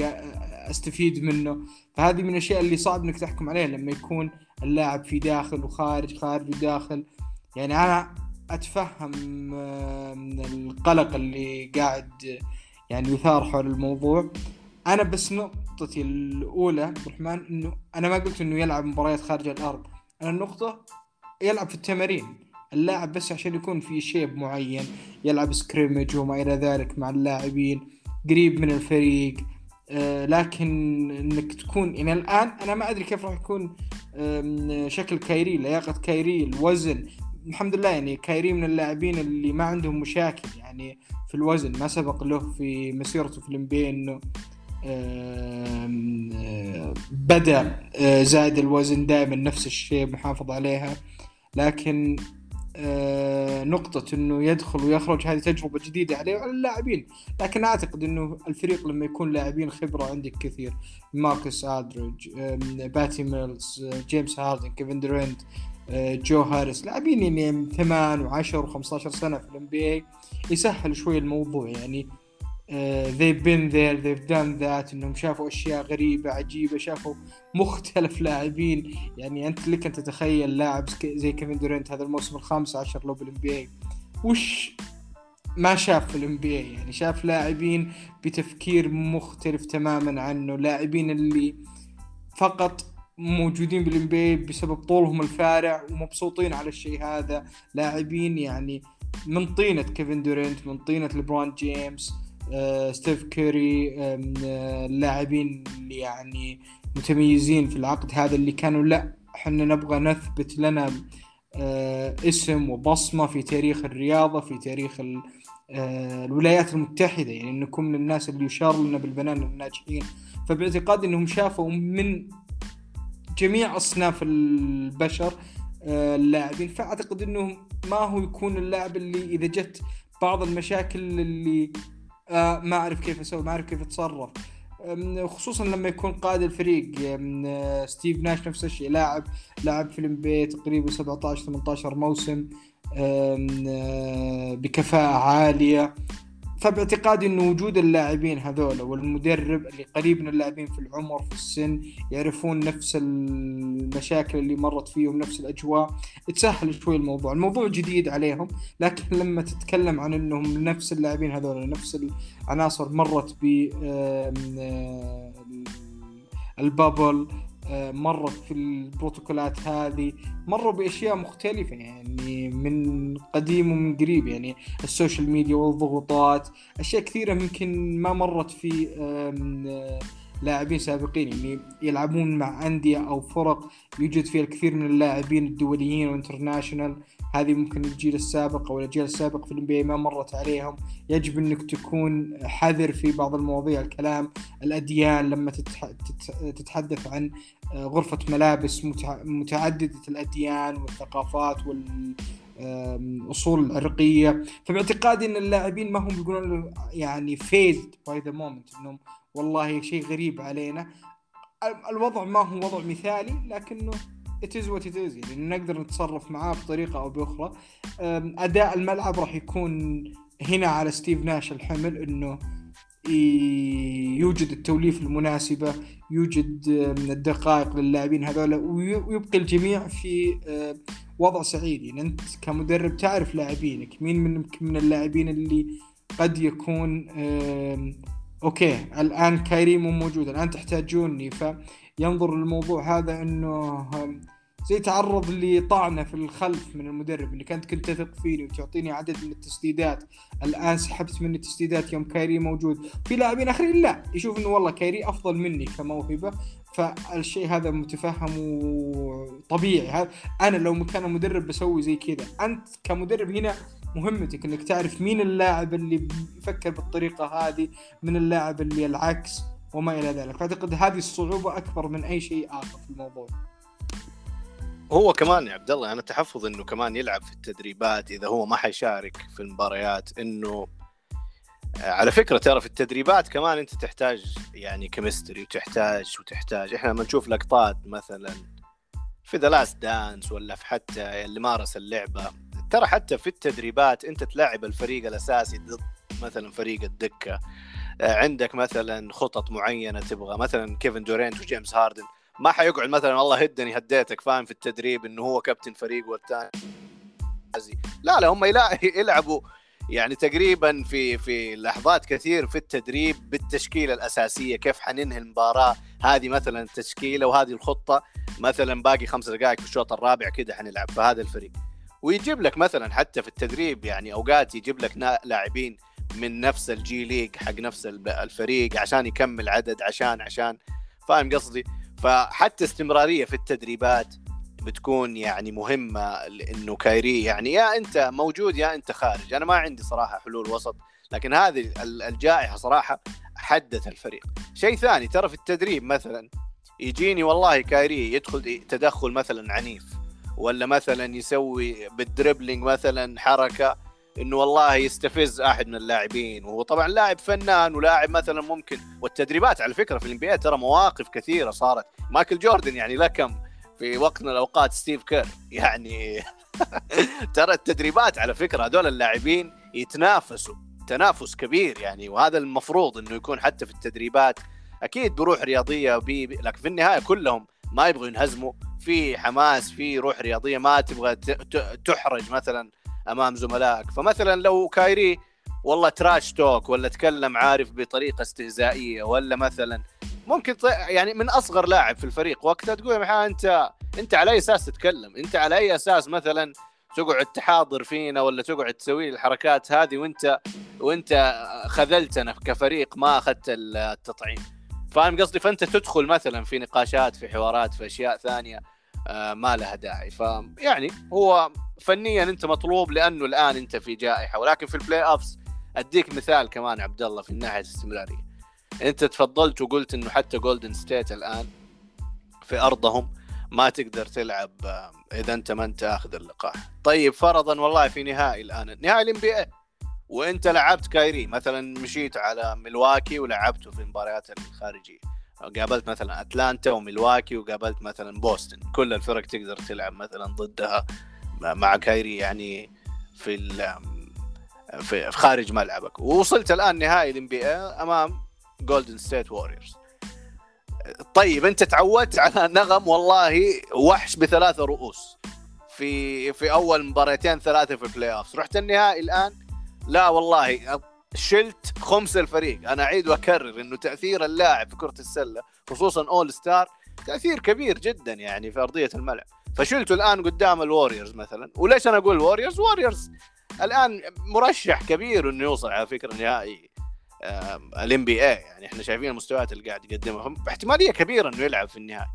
أستفيد منه. فهذه من الأشياء اللي صعب إنك تحكم عليها لما يكون اللاعب في داخل وخارج خارج وداخل. يعني أنا أتفهم من القلق اللي قاعد يعني يثار حول الموضوع. أنا بس نقطتي الأولى عبد الرحمن إنه أنا ما قلت إنه يلعب مباريات خارج الأرض. أنا النقطة يلعب في التمارين اللاعب بس عشان يكون في شيب معين يلعب scrimmage وما إلى ذلك مع اللاعبين قريب من الفريق آه، لكن إنك تكون يعني الآن أنا ما أدري كيف راح يكون شكل كايري لياقة كايري الوزن الحمد لله يعني كايري من اللاعبين اللي ما عندهم مشاكل يعني في الوزن ما سبق له في مسيرته في ال NBA إنه بدأ آه، زائد الوزن دائما نفس الشيء محافظ عليها. لكن آه، نقطة إنه يدخل ويخرج هذه تجربة جديدة عليه وعلى اللاعبين، لكن أعتقد إنه الفريق لما يكون لاعبين خبرة عندك كثير. لاماركوس الدريدج باتي ميلز جيمس هاردن كيفن درينت جو هاريس لاعبين يعني ثمان و10 و15 سنة في ال NBA يسهل شوي الموضوع يعني. uh, they've been there they've done that إنهم شافوا أشياء غريبة عجيبة شافوا مختلف لاعبين. يعني أنت لك أن تتخيل لاعب زي كيفن دورنت هذا الموسم الخامس عشر له بال NBA وش ما شاف في ال NBA يعني شاف لاعبين بتفكير مختلف تماما عنه لاعبين اللي فقط موجودين بال NBA بسبب طولهم الفارع ومبسوطين على الشيء هذا. لاعبين يعني من طينة كيفن دورنت من طينة ليبرون جيمس آه، ستيف كوري آه، اللاعبين اللي يعني متميزين في العقد هذا اللي كانوا لا إحنا نبغى نثبت لنا آه، اسم وبصمة في تاريخ الرياضة في تاريخ الولايات المتحدة يعني نكون من الناس اللي يشار لنا بالبنان الناجحين. فباعتقادي إنهم شافوا من جميع أصناف البشر اللاعبين. فأعتقد إنه ما هو يكون اللاعب اللي إذا جت بعض المشاكل اللي آه ما أعرف كيف أسوي ما أعرف كيف أتصرف. خصوصا لما يكون قائد الفريق ستيف ناش نفس الشيء لاعب لاعب في الام تقريبا 17 18 موسم آه، بكفاءة عالية. فباعتقادي انه وجود اللاعبين هذول والمدرب اللي قريب من اللاعبين في العمر في السن يعرفون نفس المشاكل اللي مرت فيهم نفس الأجواء. تسهل شوي الموضوع، الموضوع جديد عليهم لكن لما تتكلم عن إنهم نفس اللاعبين هذول نفس العناصر مرت بال bubble مرت في البروتوكولات هذه مروا بأشياء مختلفة يعني من قديم ومن قريب يعني ال social media والضغوطات أشياء كثيرة ممكن ما مرت في لاعبين سابقين يعني يلعبون مع أندية أو فرق يوجد فيها الكثير من اللاعبين الدوليين وال international هذه ممكن الجيل السابق أو الأجيال السابق في ال NBA ما مرت عليهم. يجب إنك تكون حذر في بعض المواضيع الكلام الأديان لما تتحدث عن آه، غرفة ملابس متعددة الأديان والثقافات والأصول العرقية فباعتقادي أن اللاعبين ما هم يقولون يعني phased by the moment أنهم والله شيء غريب علينا. الوضع ما هو وضع مثالي لكنه what it is. يعني نقدر نتصرف معاه بطريقة أو بأخرى. أداء الملعب راح يكون هنا على ستيف ناش الحمل أنه يوجد التوليف المناسبة يوجد من الدقائق للاعبين هذول ويبقي الجميع في وضع سعيد. يعني أنت كمدرب تعرف لاعبينك مين من من اللاعبين اللي قد يكون أوكي الآن كايري مو موجود الآن تحتاجوني فينظر الموضوع هذا إنه زي تعرض لطعنة في الخلف من المدرب اللي كنت كنت تثق فيني وتعطيني عدد من التسديدات. الآن سحبت مني التسديدات يوم كايري موجود. في لاعبين آخرين لا يشوف إنه والله كايري أفضل مني كموهبة. فالشيء هذا متفهم وطبيعي. أنا لو مكان المدرب بسوي زي كذا. أنت كمدرب هنا مهمتك إنك تعرف مين اللاعب اللي يفكر بالطريقة هذه من اللاعب اللي العكس. وما إلى ذلك. فأعتقد هذه الصعوبة أكبر من أي شيء آخر في الموضوع. هو كمان يا عبد الله أنا تحفظ إنه كمان يلعب في التدريبات إذا هو ما حيشارك في المباريات إنه آه، على فكرة ترى في التدريبات كمان أنت تحتاج يعني كيمستري وتحتاج وتحتاج. إحنا لما نشوف لقطات مثلا في The Last Dance ولا في حتى اللي مارس اللعبة ترى حتى في التدريبات أنت تلاعب الفريق الأساسي ضد مثلا فريق الدكة. عندك مثلا خطط معينة تبغى؟ مثلا كيفن دورانت وجيمس هاردن. ما حيقعد مثلا والله هدني هديتك فاهم؟ في التدريب إنه هو كابتن فريق والثاني لا لا هم يلعبوا يعني تقريبا في في لحظات كثير في التدريب بالتشكيلة الأساسية كيف حننهي المباراة هذه مثلا التشكيلة وهذه الخطة. مثلا باقي خمس دقائق في الشوط الرابع كذا حنلعب في هذا الفريق. ويجيب لك مثلا حتى في التدريب يعني أوقات يجيب لك لاعبين من نفس الجي ليج حق نفس الفريق عشان يكمل عدد عشان عشان. فاهم قصدي؟ فحتى استمرارية في التدريبات بتكون يعني مهمة لإنه كايري يعني يا أنت موجود يا أنت خارج. أنا ما عندي صراحة حلول وسط لكن هذه الجائحة صراحة حدث الفريق. شيء ثاني ترى في التدريب مثلا يجيني والله كايري يدخل تدخل مثلا عنيف ولا مثلا يسوي بال dribbling مثلا حركة. إنه والله يستفز أحد من اللاعبين. وهو طبعا لاعب فنان ولاعب مثلا ممكن والتدريبات على فكرة في ال NBA ترى مواقف كثيرة صارت. مايكل جوردن يعني لكم في وقت من الأوقات ستيف كير. يعني ترى التدريبات على فكرة هذول اللاعبين يتنافسوا تنافس كبير يعني. وهذا المفروض إنه يكون حتى في التدريبات. أكيد بروح رياضية بي لكن في النهاية كلهم ما يبغوا ينهزموا. في حماس في روح رياضية ما تبغى تحرج مثلا. أمام زملائك. فمثلا لو كايري والله تراش توك ولا تكلم عارف بطريقة استهزائية ولا مثلا ممكن يعني من أصغر لاعب في الفريق وقتها تقول يا أنت أنت على أي أساس تتكلم؟ أنت على أي أساس مثلا تقعد تحاضر فينا ولا تقعد تسوي الحركات هذه وأنت وأنت خذلتنا كفريق ما أخذت التطعيم؟ فاهم قصدي؟ فأنت تدخل مثلا في نقاشات في حوارات في أشياء ثانية آه، ما لها داعي. فيعني هو فنيا أنت مطلوب لأنه الآن أنت في جائحة ولكن في ال playoffs أديك مثال كمان عبد الله في ناحيه الاستمرارية. أنت تفضلت وقلت إنه حتى جولدن ستيت الآن في أرضهم ما تقدر تلعب آه، إذا أنت ما أنت آخذ اللقاح. طيب فرضا والله في نهائي الآن نهائي ال NBA وأنت لعبت كايري مثلا مشيت على ملواكي ولعبته في المباريات الخارجية. قابلت مثلا أتلانتا وملواكي وقابلت مثلا بوسطن كل الفرق تقدر تلعب مثلا ضدها. مع كايري يعني في في خارج ملعبك. ووصلت الآن نهائي ال NBA أمام جولدن ستيت ووريرز طيب أنت تعودت على نغم والله وحش بثلاثة رؤوس في في أول مباراتين ثلاثة في ال playoff رحت النهائي الآن؟ لا والله شلت خمس الفريق. أنا أعيد وأكرر إنه تأثير اللاعب في كرة السلة خصوصا all star تأثير كبير جدا يعني في أرضية الملعب. فشلته الآن قدام الووريرز مثلا. وليش أنا أقول ووريرز ووريرز الآن مرشح كبير إنه يوصل على فكرة نهائي ال NBA يعني إحنا شايفين المستويات اللي قاعد يقدمها. احتمالية كبيرة إنه يلعب في النهائي.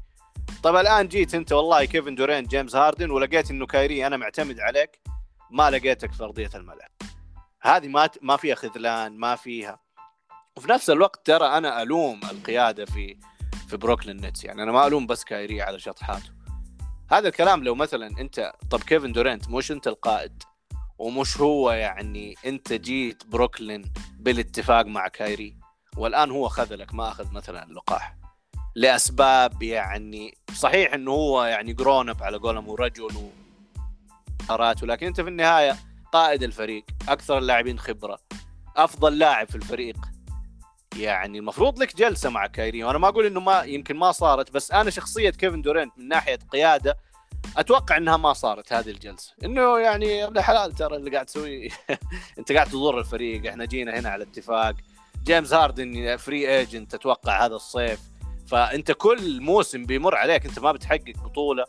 طيب الآن جيت أنت والله كيفن دورانت جيمس هاردن ولقيت إنه كايري أنا معتمد عليك ما لقيتك في أرضية الملعب. هذه ما ما فيها خذلان ما فيها. وفي نفس الوقت ترى أنا ألوم القيادة في في بروكلين نتس يعني أنا ما ألوم بس كايري على شطحاته هذا الكلام لو مثلا أنت طب كيفن دورانت مش أنت القائد ومش هو يعني أنت جيت بروكلين بالاتفاق مع كايري والآن هو خذلك ما أخذ مثلا اللقاح لأسباب يعني صحيح إنه هو يعني grown up على قولهم ورجل وقراراته لكن أنت في النهاية قائد الفريق أكثر اللاعبين خبرة أفضل لاعب في الفريق. يعني المفروض لك جلسة مع كايري وأنا ما أقول إنه ما يمكن ما صارت بس أنا شخصية كيفن دورانت من ناحية قيادة أتوقع إنها ما صارت هذه الجلسة. إنه يعني يا ابن الحلال ترى اللي قاعد تسوي أنت قاعد تضر الفريق. إحنا جينا هنا على اتفاق. جيمس هاردن free agent أتوقع هذا الصيف. فأنت كل موسم بيمر عليك. أنت ما بتحقق بطولة.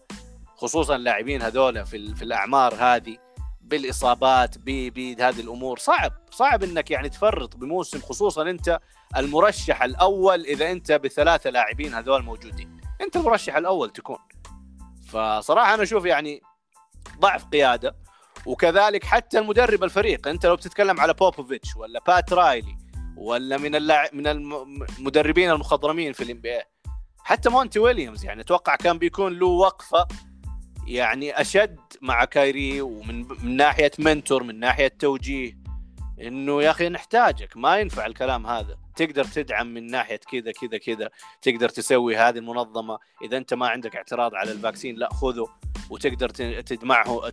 خصوصا اللاعبين هذول في, في الأعمار هذه. بالإصابات بهذه الأمور. صعب. صعب إنك يعني تفرط بموسم. خصوصا أنت المرشح الأول إذا أنت بثلاثة لاعبين هذول موجودين. أنت المرشح الأول تكون. فصراحة أنا أشوف يعني ضعف قيادة وكذلك حتى المدرب الفريق. أنت لو بتتكلم على بوبوفيتش ولا بات رايلي ولا من اللاعب من المدربين المخضرمين في ال NBA حتى مونتي ويليامز يعني أتوقع كان بيكون له وقفة يعني أشد مع كايري ومن من ناحية mentor من ناحية توجيه. إنه يا أخي نحتاجك ما ينفع الكلام هذا. تقدر تدعم من ناحية كذا كذا كذا تقدر تسوي هذه المنظمة. إذا أنت ما عندك اعتراض على ال vaccine لا خذه. وتقدر تجمعه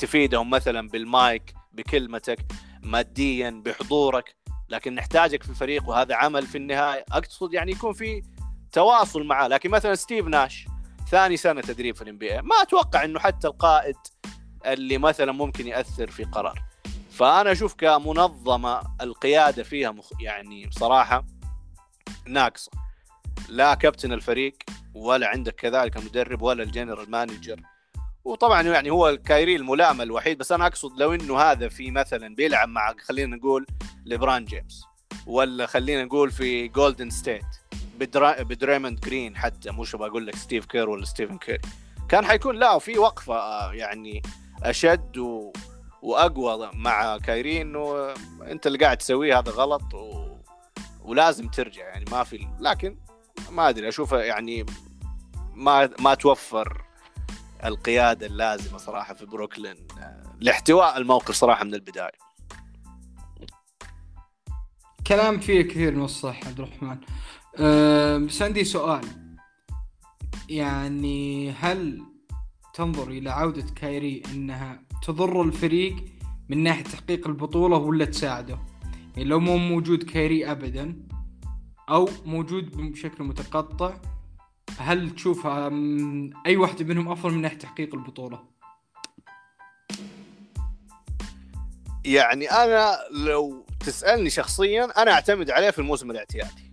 تفيدهم مثلا بالمايك بكلمتك ماديا بحضورك. لكن نحتاجك في الفريق وهذا عمل في النهاية. أقصد يعني يكون في تواصل معاه. لكن مثلا ستيف ناش ثاني سنة تدريب في ال MBA ما أتوقع إنه حتى القائد اللي مثلا ممكن يأثر في قرار. فأنا أشوف كمنظمة القيادة فيها مخ... يعني بصراحه ناقصه لا كابتن الفريق ولا عندك كذلك مدرب ولا ال general manager. وطبعا يعني هو كايري الملائمه الوحيد بس أنا أقصد لو إنه هذا في مثلا بيلعب مع خلينا نقول ليبران جيمس ولا خلينا نقول في جولدن ستيت بدريموند جرين حتى مش بقول لك ستيف كير ولا ستيفن كيري. كان حيكون لا في وقفة آه، يعني أشد و... وأقوى مع كايري انه أنت اللي قاعد تسويه هذا غلط و... ولازم ترجع يعني ما في لكن ما أدري أشوفه يعني ما ما توفر القيادة اللازمة صراحة في بروكلين آه، لاحتواء الموقف صراحة من البداية. كلام فيه كثير من الصح عبد الرحمن. أه بس عندي سؤال. يعني هل تنظر إلى عودة كايري إنها تضر الفريق من ناحية تحقيق البطولة ولا تساعده. يعني لو مو موجود كايري ابدا أو موجود بشكل متقطع هل تشوف أي واحدة منهم أفضل من ناحية تحقيق البطولة؟ يعني أنا لو تسألني شخصيا أنا أعتمد عليه في الموسم الاعتيادي.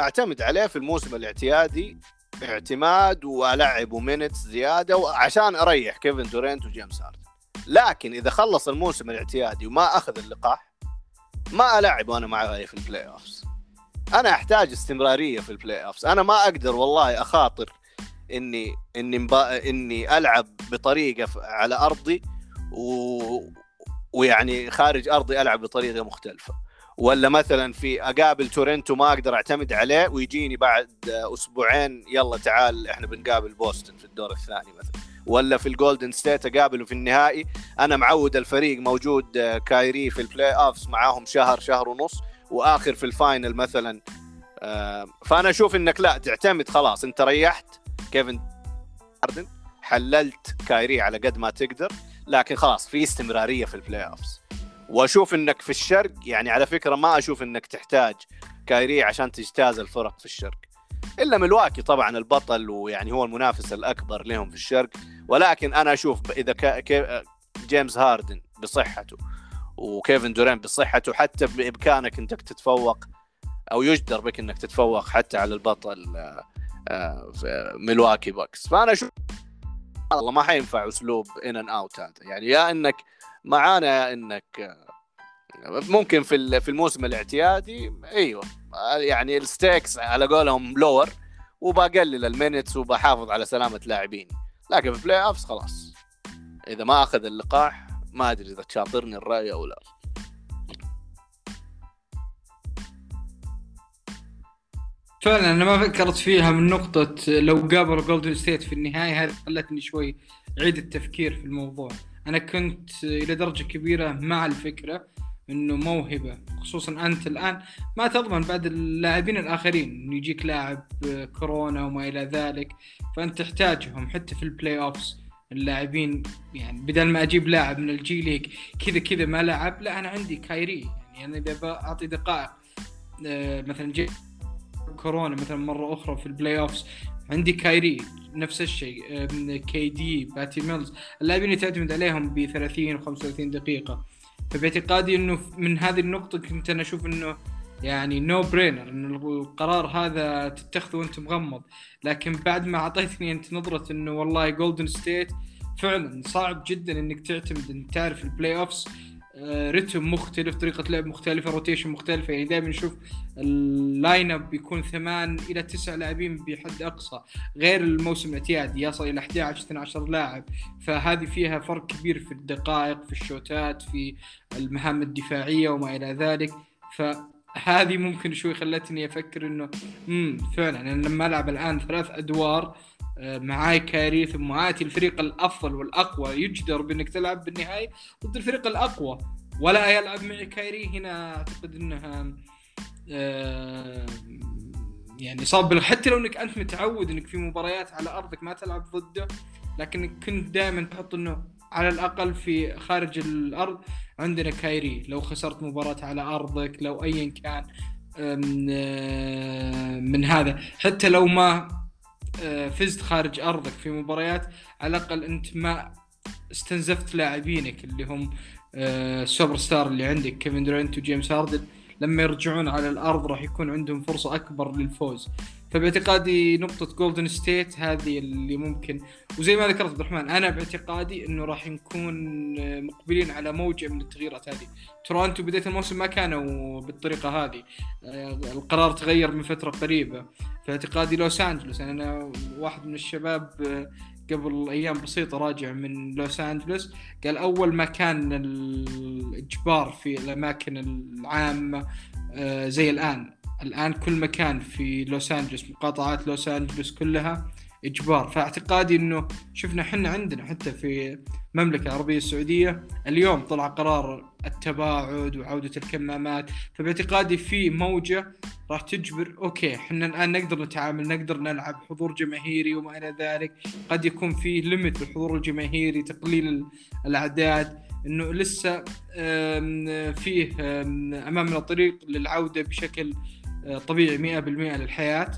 أعتمد عليه في الموسم الاعتيادي اعتماد والعبه minutes زيادة وعشان أريح كيفن دورينت وجيمس هاردن. لكن إذا خلص الموسم الاعتيادي وما أخذ اللقاح ما ألعب وأنا معاه في ال playoffs أنا أحتاج استمرارية في ال playoffs أنا ما أقدر والله أخاطر اني إني مبا... إني ألعب بطريقة على أرضي و... ويعني خارج أرضي ألعب بطريقة مختلفة. ولا مثلا في أقابل تورنتو ما أقدر أعتمد عليه ويجيني بعد أسبوعين يلا تعال إحنا بنقابل بوسطن في الدور الثاني مثلا. ولا في الجولدن ستيت أقابله في النهائي. أنا معود الفريق موجود كايري في ال playoffs معاهم شهر شهر ونص وآخر في ال final مثلا. آه، فأنا أشوف إنك لا تعتمد خلاص. أنت ريحت. كيفن، هاردن حللت كايري على قد ما تقدر. لكن خلاص في استمرارية في ال playoffs وأشوف إنك في الشرق يعني على فكرة ما أشوف إنك تحتاج كايري عشان تجتاز الفرق في الشرق. إلا ملواكي طبعا البطل ويعني هو المنافس الأكبر لهم في الشرق ولكن أنا أشوف إذا كا جيمس هاردن بصحته وكيفن دورنت بصحته حتى بإمكانك إنك تتفوق أو يجدر بك إنك تتفوق حتى على البطل آه، آه، في ملواكي باكس. فأنا أشوف والله ما حينفع أسلوب in and out هذا. يعني يا إنك معانا إنك ممكن في في الموسم الاعتيادي أيوه يعني ال stakes على قولهم lower وبقلل ال minutes وبحافظ على سلامة لاعبيني. لكن في ال playoffs خلاص. إذا ما أخذ اللقاح ما أدري إذا تشاطرني الرأي أو لا. فعلا أنا ما فكرت فيها من نقطة لو قابلوا جولدن ستيت في النهاية هذه خلتني شوي أعيد التفكير في الموضوع. أنا كنت إلى درجة كبيرة مع الفكرة إنه موهبة خصوصا أنت الآن. ما تضمن بعد اللاعبين الآخرين إنه يجيك لاعب كورونا وما إلى ذلك فأنت تحتاجهم حتى في ال playoffs اللاعبين يعني بدل ما أجيب لاعب من ال G League كذا كذا ما لعب لا أنا عندي كايري. يعني أنا إذا أعطي دقائق آه، مثلا جا كورونا مثلا مرة أخرى في ال playoffs عندي كايري نفس الشيء كي دي باتي ميلز. اللاعبين اللي تعتمد عليهم ب 30 و 35 دقيقة. فباعتقادي إنه من هذه النقطة كنت أنا أشوف إنه يعني no-brainer انه القرار هذا تتخذه وأنت مغمض. لكن بعد ما أعطيتني أنت نظرة إنه والله جولدن ستيت فعلا صعب جدا إنك تعتمد إنك تعرف ال playoffs رتم مختلف طريقة لعب مختلفة rotation مختلفة. يعني دائما نشوف ال lineup بيكون ثمان إلى تسع لاعبين بحد أقصى غير الموسم الإعتيادي. يصل إلى 11 12 لاعب. فهذه فيها فرق كبير في الدقائق في الشوتات في المهام الدفاعية وما إلى ذلك. ف هذه ممكن شوي خلتني أفكر إنه امم فعلا أنا لما ألعب الآن ثلاث أدوار آه، معاي كاري ثم اتي الفريق الأفضل والأقوى يجدر بإنك تلعب بالنهاية ضد الفريق الأقوى. ولا يلعب معي كايري هنا أعتقد إنها آه، يعني صاب حتى لو إنك أنت متعود إنك في مباريات على أرضك ما تلعب ضده لكن كنت دائما تحط إنه على الأقل في خارج الأرض عندنا كايري لو خسرت مباراة على أرضك لو ايا كان من هذا. حتى لو ما آه، فزت خارج أرضك في مباريات على الأقل أنت ما استنزفت لاعبينك اللي هم السوبر آه، star اللي عندك كيفن دورنت وجيمس هاردن. لما يرجعون على الأرض راح يكون عندهم فرصة أكبر للفوز فباعتقادي نقطة جولدن ستيت هذه اللي ممكن وزي ما ذكرت عبد الرحمن أنا باعتقادي إنه راح نكون مقبلين على موجة من التغييرات هذه. تورونتو بداية الموسم ما كانوا بالطريقة هذه. آه، القرار تغير من فترة قريبة. في اعتقادي لوس أنجلوس أنا واحد من الشباب آه، قبل أيام بسيطة راجع من لوس أنجلوس قال أول ما كان الإجبار في الأماكن العامة آه، زي الآن. الآن كل مكان في لوس أنجلوس مقاطعات لوس أنجلوس كلها إجبار. فاعتقادي إنه شفنا إحنا عندنا حتى في المملكة العربية السعودية اليوم طلع قرار التباعد وعودة الكمامات. فباعتقادي في موجة راح تجبر أوكي إحنا الآن نقدر نتعامل نقدر نلعب حضور جماهيري وما إلى ذلك. قد يكون في limit بالحضور الجماهيري تقليل الأعداد إنه لسه فيه أمامنا طريق للعودة بشكل آه، طبيعي 100% للحياة.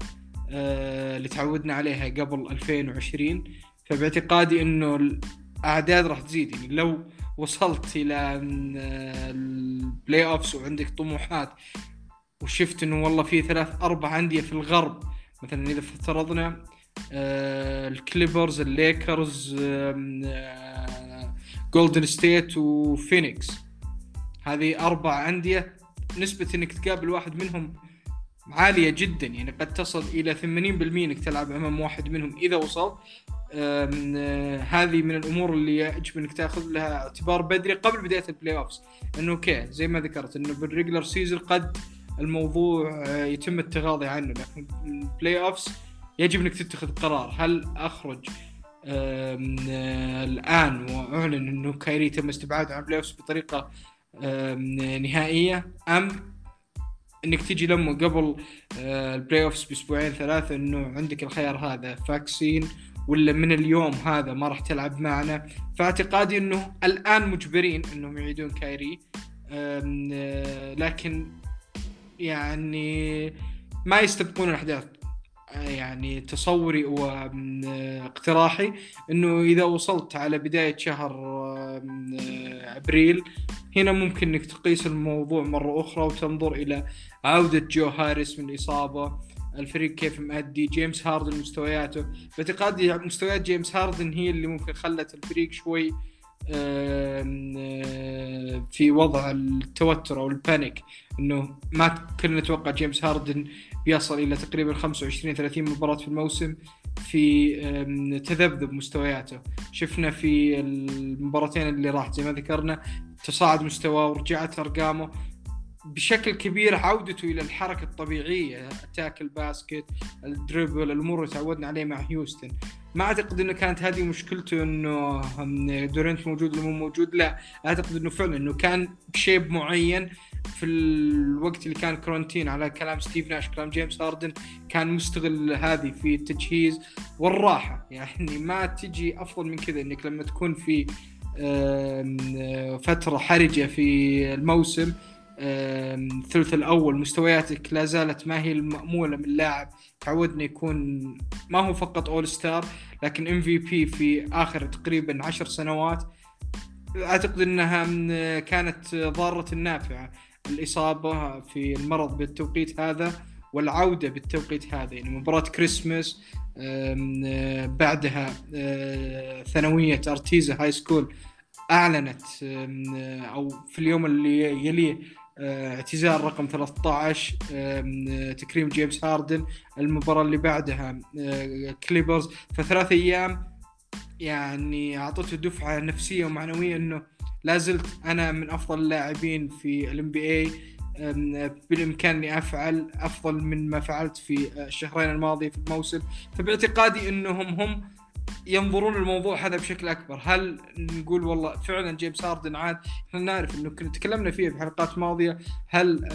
اللي تعودنا عليها قبل 2020 فباعتقادي إنه الأعداد راح تزيد. يعني لو وصلت إلى آه، ال playoffs وعندك طموحات وشفت إنه والله في ثلاث أربع أندية في الغرب مثلا إذا افترضنا آه، الكليبرز الليكرز جولدن ستيت وفينيكس هذه أربع أندية نسبة إنك تقابل واحد منهم عالية جدا يعني قد تصل إلى 80% إنك تلعب أمام واحد منهم إذا وصل آه، هذه من الأمور اللي يجب إنك تأخذ لها اعتبار بدري قبل بداية ال playoffs إنه okay زي ما ذكرت إنه بال regular season قد الموضوع آه، يتم التغاضي عنه لكن ال playoffs يجب إنك تتخذ قرار. هل أخرج آه، الآن وأعلن إنه كايري تم استبعاده عن ال playoffs بطريقه نهائية؟ أم؟ إنك تيجي لما قبل آه، ال playoffs بأسبوعين ثلاثة إنه عندك الخيار هذا vaccine ولا من اليوم هذا ما راح تلعب معنا. فاعتقادي إنه الآن مجبرين إنهم يعيدون كايري. لكن يعني ما يستبقون الأحداث. يعني تصوري واقتراحي إنه إذا وصلت على بداية شهر أبريل هنا ممكن إنك تقيس الموضوع مرة أخرى وتنظر إلى عودة جو هاريس من الإصابة. الفريق كيف مأدي؟ جيمس هاردن مستوياته. باعتقادي مستويات جيمس هاردن هي اللي ممكن خلت الفريق شوي في وضع التوتر أو ال panic. إنه ما كنا نتوقع جيمس هاردن بيصل إلى تقريبا 25 30 مباراة في الموسم في تذبذب مستوياته. شفنا في المباراتين اللي راح زي ما ذكرنا تصاعد مستواه ورجعت أرقامه. بشكل كبير عودته إلى الحركة الطبيعية attack ال basket ال dribble الأمور اللي تعودنا عليه مع هيوستن. ما أعتقد إنه كانت هذه مشكلته إنه دورنت موجود ولا مو موجود. لا أعتقد إنه فعلا إنه كان ب shape معين في الوقت اللي كان quarantine على كلام ستيف ناش كلام جيمس هاردن كان مستغل هذه في التجهيز والراحة. يعني ما تجي أفضل من كذا إنك لما تكون في فترة حرجة في الموسم الثلث الأول مستوياتك لا زالت ما هي المأمولة من لاعب. تعودنا يكون ما هو فقط all star لكن MVP في آخر تقريبا عشر سنوات. أعتقد إنها كانت ضارة النافعة. الإصابة في المرض بالتوقيت هذا والعودة بالتوقيت هذا يعني مباراة كريسمس بعدها أه، ثانوية أرتيزا high school أعلنت أو في اليوم اللي يليه اعتزال رقم 13 تكريم جيمس هاردن المباراة اللي بعدها أه، كليبرز. فثلاث أيام يعني أعطته دفعة نفسية ومعنوية إنه لا زلت أنا من أفضل اللاعبين في ال NBA بالإمكان أفعل أفضل من ما فعلت في الشهرين الماضية في الموسم. فباعتقادي إنهم هم ينظرون الموضوع هذا بشكل أكبر. هل نقول والله فعلا جيمس هاردن عاد؟ إحنا نعرف إنه كنا تكلمنا فيه في حلقات ماضية. هل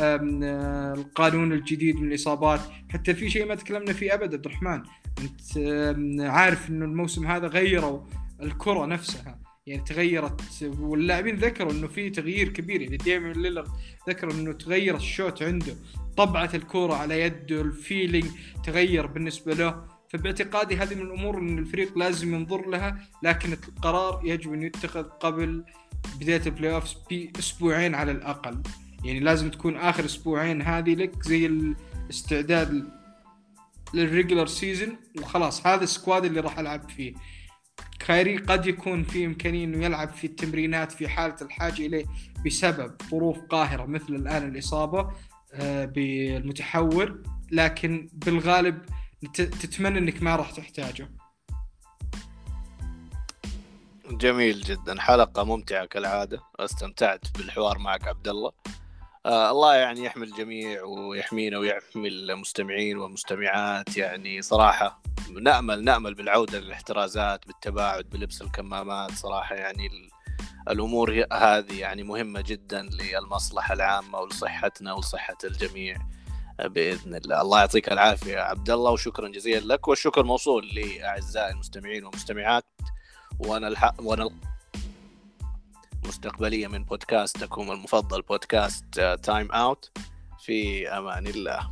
القانون الجديد من الإصابات؟ حتى في شيء ما تكلمنا فيه ابدا. عبد الرحمن انت عارف إنه الموسم هذا غيروا الكرة نفسها. يعني تغيرت واللاعبين ذكروا إنه في تغيير كبير. يعني ديميان ليلارد ذكر إنه تغير ال shoot عنده. طبعه الكوره على يده ال feeling تغير بالنسبة له. فباعتقادي هذه من الأمور إن الفريق لازم ينظر لها لكن القرار يجب ان يتخذ قبل بداية ال playoffs بأسبوعين على الأقل. يعني لازم تكون آخر أسبوعين هذه لك زي الاستعداد لل regular season وخلاص هذا ال squad اللي راح ألعب فيه. كايري قد يكون في إمكانية إنه يلعب في التمرينات في حالة الحاجة إليه بسبب ظروف قاهرة مثل الآن الإصابة آه، بالمتحور. لكن بالغالب تتمنى انك ما راح تحتاجه. جميل جدا. حلقة ممتعة كالعادة. استمتعت بالحوار معك عبد الله آه الله يعني يحمي الجميع ويحمينا ويحمي المستمعين والمستمعات. يعني صراحة نأمل نأمل بالعودة للاحترازات بالتباعد بلبس الكمامات. صراحة يعني الأمور هذه يعني مهمة جدا للمصلحة العامة ولصحتنا ولصحة الجميع. بإذن الله. الله يعطيك العافية عبد الله وشكرا جزيلا لك والشكر موصول لأعزائي المستمعين والمستمعات وأنا وأنا مستقبلية من بودكاستكم المفضل بودكاست time out في أمان الله.